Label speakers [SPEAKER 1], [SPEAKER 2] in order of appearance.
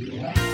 [SPEAKER 1] Yeah.